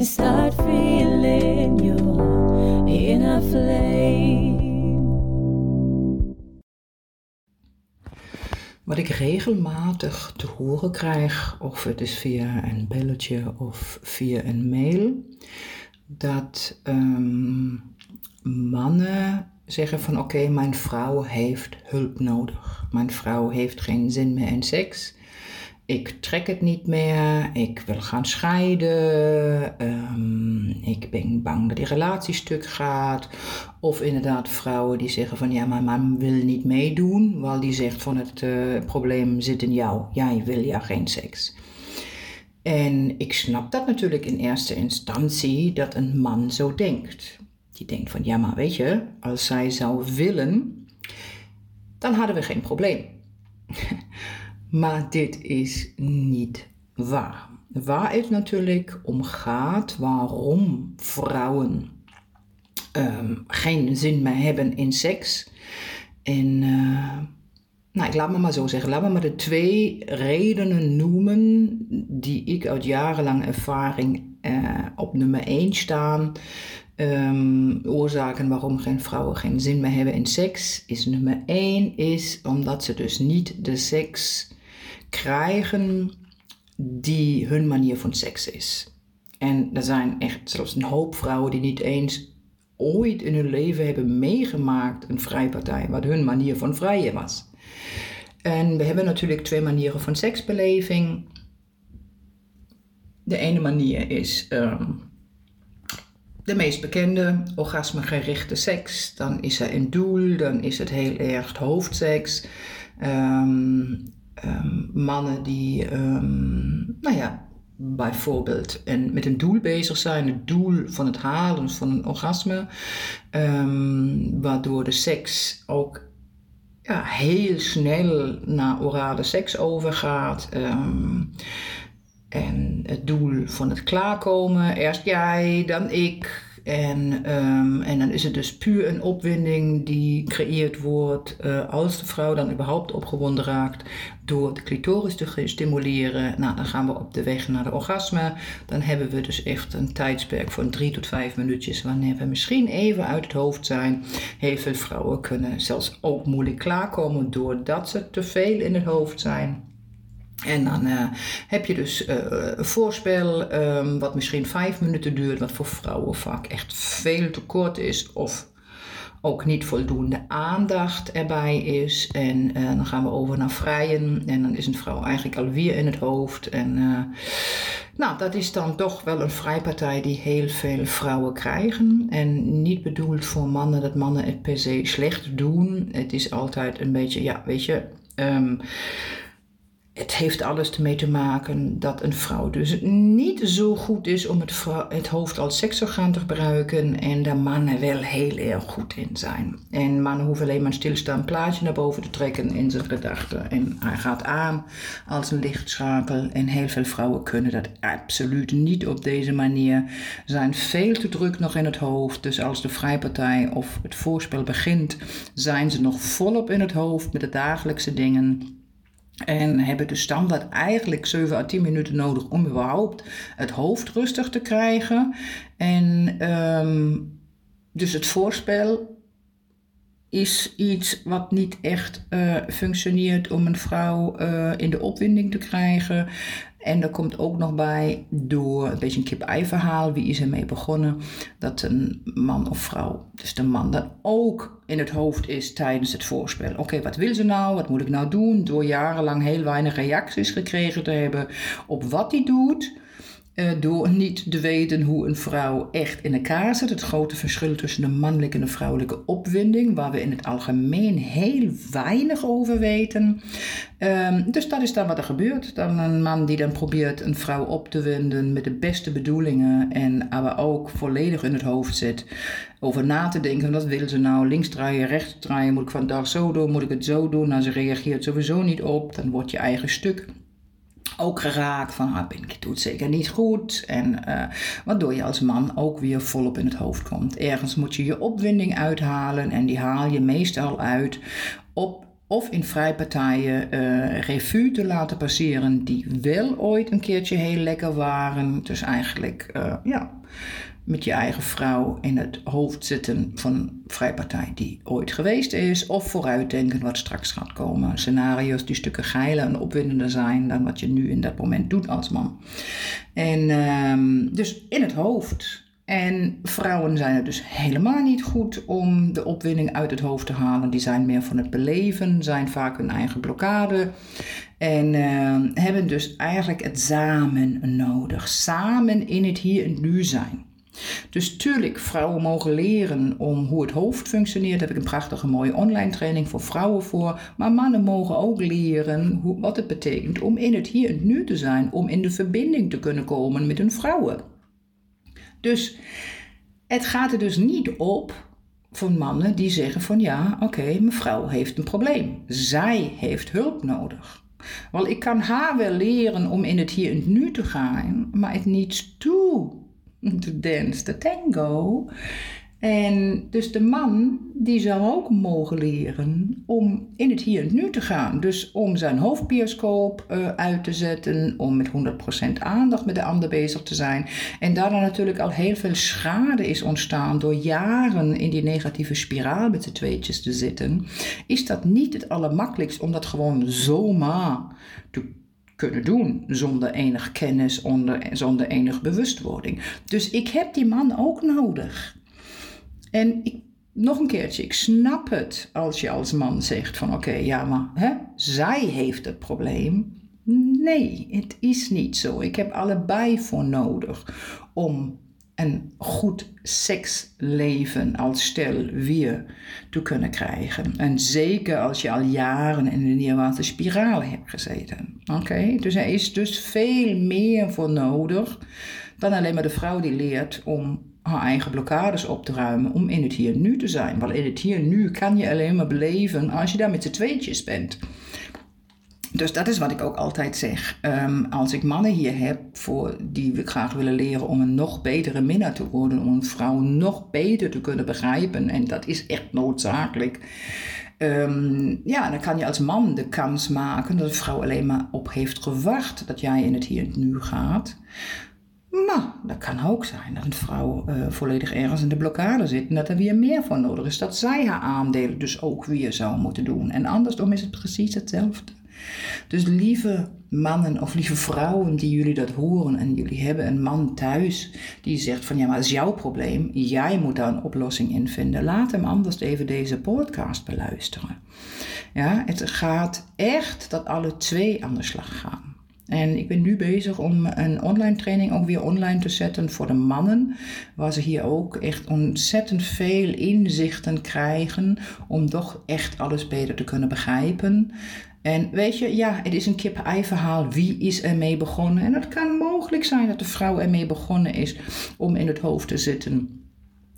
and start feeling your inner flame. Wat ik regelmatig te horen krijg, of het is via een belletje of via een mail, dat ehm, mannen zeggen van oké, mijn vrouw heeft hulp nodig. Mijn vrouw heeft geen zin meer in seks. Ik trek het niet meer. Ik wil gaan scheiden. Ehm, ik ben bang dat die relatie stuk gaat. Of inderdaad vrouwen die zeggen van ja, mijn man wil niet meedoen. Wel die zegt van het uh, probleem zit in jou. Jij wil ja geen seks. En ik snap dat natuurlijk in eerste instantie dat een man zo denkt. Die denkt van ja, maar weet je, als zij zou willen, dan hadden we geen probleem. maar dit is niet waar. Waar het natuurlijk om gaat, waarom vrouwen ehm, geen zin meer hebben in seks. En uh, nou, ik laat me maar zo zeggen, laat me maar de twee redenen noemen die ik uit jarenlang ervaring uh, op nummer 1 staan Um, oorzaken waarom geen vrouwen geen zin meer hebben in seks is nummer 1 is omdat ze dus niet de seks krijgen die hun manier van seks is. En er zijn echt zelfs een hoop vrouwen die niet eens ooit in hun leven hebben meegemaakt een vrijpartij, wat hun manier van vrijen was. En we hebben natuurlijk twee manieren van seksbeleving. De ene manier is um, de meest bekende, orgasmegerichte seks. Dan is er een doel, dan is het heel erg hoofdseks. Um, mannen die, um, nou ja, bijvoorbeeld en met een doel bezig zijn, het doel van het halen van een orgasme, waardoor de seks ook ja, heel snel naar orale seks overgaat. En het doel van het klaarkomen, eerst jij, dan ik. En, um, en dan is het dus puur een opwinding die gecreëerd wordt uh, als de vrouw dan überhaupt opgewonden raakt door de clitoris te stimuleren. Nou, dan gaan we op de weg naar de orgasme. Dan hebben we dus echt een tijdsperk van drie tot vijf minuutjes wanneer we misschien even uit het hoofd zijn. Heel veel vrouwen kunnen zelfs ook moeilijk klaarkomen doordat ze te veel in het hoofd zijn. En dan uh, heb je dus uh, een voorspel, um, wat misschien vijf minuten duurt, wat voor vrouwen vaak echt veel te kort is of ook niet voldoende aandacht erbij is. En uh, dan gaan we over naar vrijen en dan is een vrouw eigenlijk alweer in het hoofd. En nou, dat is dan toch wel een vrijpartij die heel veel vrouwen krijgen. En niet bedoeld voor mannen dat mannen het per se slecht doen. Het is altijd een beetje, ja, weet je. Um, het heeft alles ermee te maken dat een vrouw dus niet zo goed is om het, het hoofd als seksorgaan te gebruiken en daar mannen wel heel erg goed in zijn. En mannen hoeven alleen maar een stilstaand plaatje naar boven te trekken in zijn gedachten en hij gaat aan als een lichtschakel en heel veel vrouwen kunnen dat absoluut niet op deze manier, zijn veel te druk nog in het hoofd. Dus als de vrijpartij of het voorspel begint, zijn ze nog volop in het hoofd met de dagelijkse dingen en hebben dus standaard eigenlijk 7 à 10 minuten nodig om überhaupt het hoofd rustig te krijgen. En um, dus het voorspel is iets wat niet echt uh, functioneert om een vrouw uh, in de opwinding te krijgen. En er komt ook nog bij, door een beetje een kip-ei verhaal, wie is ermee begonnen, dat een man of vrouw, dus de man, dan ook in het hoofd is tijdens het voorspel. Oké, wat wil ze nou? Wat moet ik nou doen? Door jarenlang heel weinig reacties gekregen te hebben op wat hij doet. Uh, door niet te weten hoe een vrouw echt in elkaar zit. Het grote verschil tussen de mannelijke en de vrouwelijke opwinding, waar we in het algemeen heel weinig over weten. Um, dus dat is dan wat er gebeurt. Dan een man die dan probeert een vrouw op te winden met de beste bedoelingen en maar ook volledig in het hoofd zit over na te denken. Wat wil ze nou? Links draaien, rechts draaien. Moet ik vandaag zo doen? Moet ik het zo doen? Nou, ze reageert sowieso niet op. Dan wordt je eigen stuk ook geraakt van ah, ik doe het zeker niet goed. En uh, waardoor je als man ook weer volop in het hoofd komt. Ergens moet je je opwinding uithalen en die haal je meestal uit op of in vrijpartijen uh, revue te laten passeren die wel ooit een keertje heel lekker waren. Dus eigenlijk uh, ja, met je eigen vrouw in het hoofd zitten van vrijpartij die ooit geweest is. Of vooruitdenken wat straks gaat komen. Scenario's die stukken geiler en opwindender zijn dan wat je nu in dat moment doet als man. En um, dus in het hoofd. En vrouwen zijn er dus helemaal niet goed om de opwinding uit het hoofd te halen. Die zijn meer van het beleven, zijn vaak hun eigen blokkade. En uh, hebben dus eigenlijk het samen nodig. Samen in het hier en nu zijn. Dus tuurlijk, vrouwen mogen leren om hoe het hoofd functioneert. Daar heb ik een prachtige mooie online training voor vrouwen voor. Maar mannen mogen ook leren hoe, wat het betekent om in het hier en nu te zijn. Om in de verbinding te kunnen komen met hun vrouwen. Dus het gaat er dus niet op van mannen die zeggen van ja, oké, mevrouw heeft een probleem. Zij heeft hulp nodig. Wel, ik kan haar wel leren om in het hier en nu te gaan, maar het niet toe to dance the tango. En dus de man die zou ook mogen leren om in het hier en nu te gaan. Dus om zijn hoofdbioscoop uh, uit te zetten, om met 100% aandacht met de ander bezig te zijn. En daarna natuurlijk al heel veel schade is ontstaan door jaren in die negatieve spiraal met de tweetjes te zitten. Is dat niet het allermakkelijkst om dat gewoon zomaar te kunnen doen zonder enig kennis, onder, zonder enig bewustwording. Dus ik heb die man ook nodig. En ik, nog een keertje, ik snap het als je als man zegt van oké, ja maar hè, zij heeft het probleem. Nee, het is niet zo. Ik heb allebei voor nodig om een goed seksleven als stel weer te kunnen krijgen. En zeker als je al jaren in een neerwaartse spiraal hebt gezeten. Oké, dus er is dus veel meer voor nodig dan alleen maar de vrouw die leert om haar eigen blokkades op te ruimen, om in het hier nu te zijn. Want in het hier nu kan je alleen maar beleven als je daar met z'n tweetjes bent. Dus dat is wat ik ook altijd zeg. Um, als ik mannen hier heb voor die we graag willen leren om een nog betere minnaar te worden, om een vrouw nog beter te kunnen begrijpen, en dat is echt noodzakelijk. Um, ja, dan kan je als man de kans maken dat een vrouw alleen maar op heeft gewacht dat jij in het hier en nu gaat. Maar dat kan ook zijn dat een vrouw uh, volledig ergens in de blokkade zit en dat er weer meer voor nodig is. Dat zij haar aandelen dus ook weer zou moeten doen. En andersom is het precies hetzelfde. Dus lieve mannen of lieve vrouwen die jullie dat horen en jullie hebben een man thuis die zegt van ja, maar dat is jouw probleem, jij moet daar een oplossing in vinden. Laat hem anders even deze podcast beluisteren. Ja, het gaat echt dat alle twee aan de slag gaan. En ik ben nu bezig om een online training ook weer online te zetten voor de mannen. Waar ze hier ook echt ontzettend veel inzichten krijgen om toch echt alles beter te kunnen begrijpen. En weet je, ja, het is een kip-ei verhaal. Wie is ermee begonnen? En het kan mogelijk zijn dat de vrouw ermee begonnen is om in het hoofd te zitten.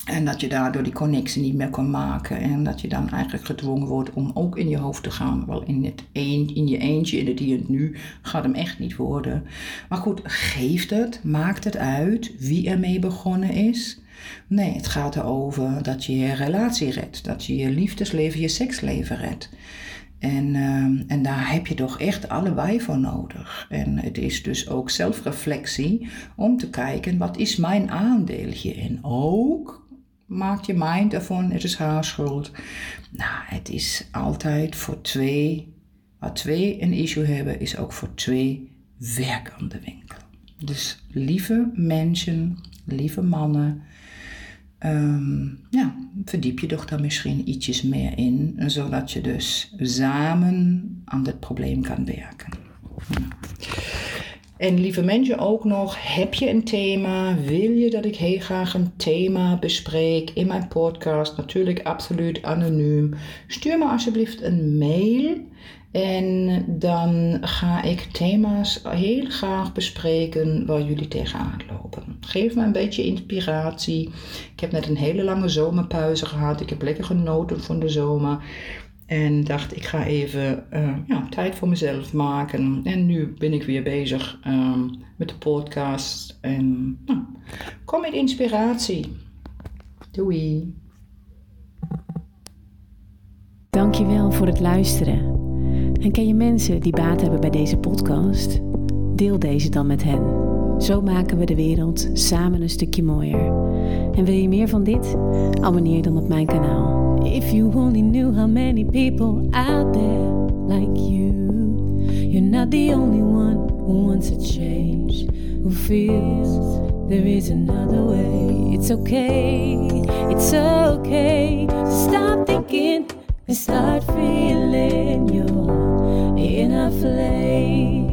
En dat je daardoor die connectie niet meer kan maken. En dat je dan eigenlijk gedwongen wordt om ook in je hoofd te gaan. Wel in, het een, in je eentje, in het hier en nu, gaat hem echt niet worden. Maar goed, geeft het? Maakt het uit wie ermee begonnen is? Nee, het gaat erover dat je je relatie redt. Dat je je liefdesleven, je seksleven redt. En, uh, en daar heb je toch echt allebei voor nodig. En het is dus ook zelfreflectie om te kijken, wat is mijn aandeel hierin? Ook maak je mind ervan, het is haar schuld. Nou, het is altijd voor twee, waar twee een issue hebben, is ook voor twee werk aan de winkel. Dus lieve mensen, lieve mannen, Um, ja, verdiep je toch daar misschien ietsjes meer in, zodat je dus samen aan dit probleem kan werken. En lieve mensen ook nog, heb je een thema? Wil je dat ik heel graag een thema bespreek in mijn podcast? Natuurlijk absoluut anoniem. Stuur me alsjeblieft een mail. En dan ga ik thema's heel graag bespreken waar jullie tegenaan lopen. Geef me een beetje inspiratie. Ik heb net een hele lange zomerpauze gehad. Ik heb lekker genoten van de zomer. En dacht, ik ga even uh, ja, tijd voor mezelf maken. En nu ben ik weer bezig um, met de podcast. En nou, kom met inspiratie. Doei. Dankjewel voor het luisteren. En ken je mensen die baat hebben bij deze podcast? Deel deze dan met hen. Zo maken we de wereld samen een stukje mooier. En wil je meer van dit? Abonneer dan op mijn kanaal. If you only knew how many people out there like you. You're not the only one who wants a change, who feels there is another way. It's okay, it's okay. Stop thinking and start feeling your inner flame.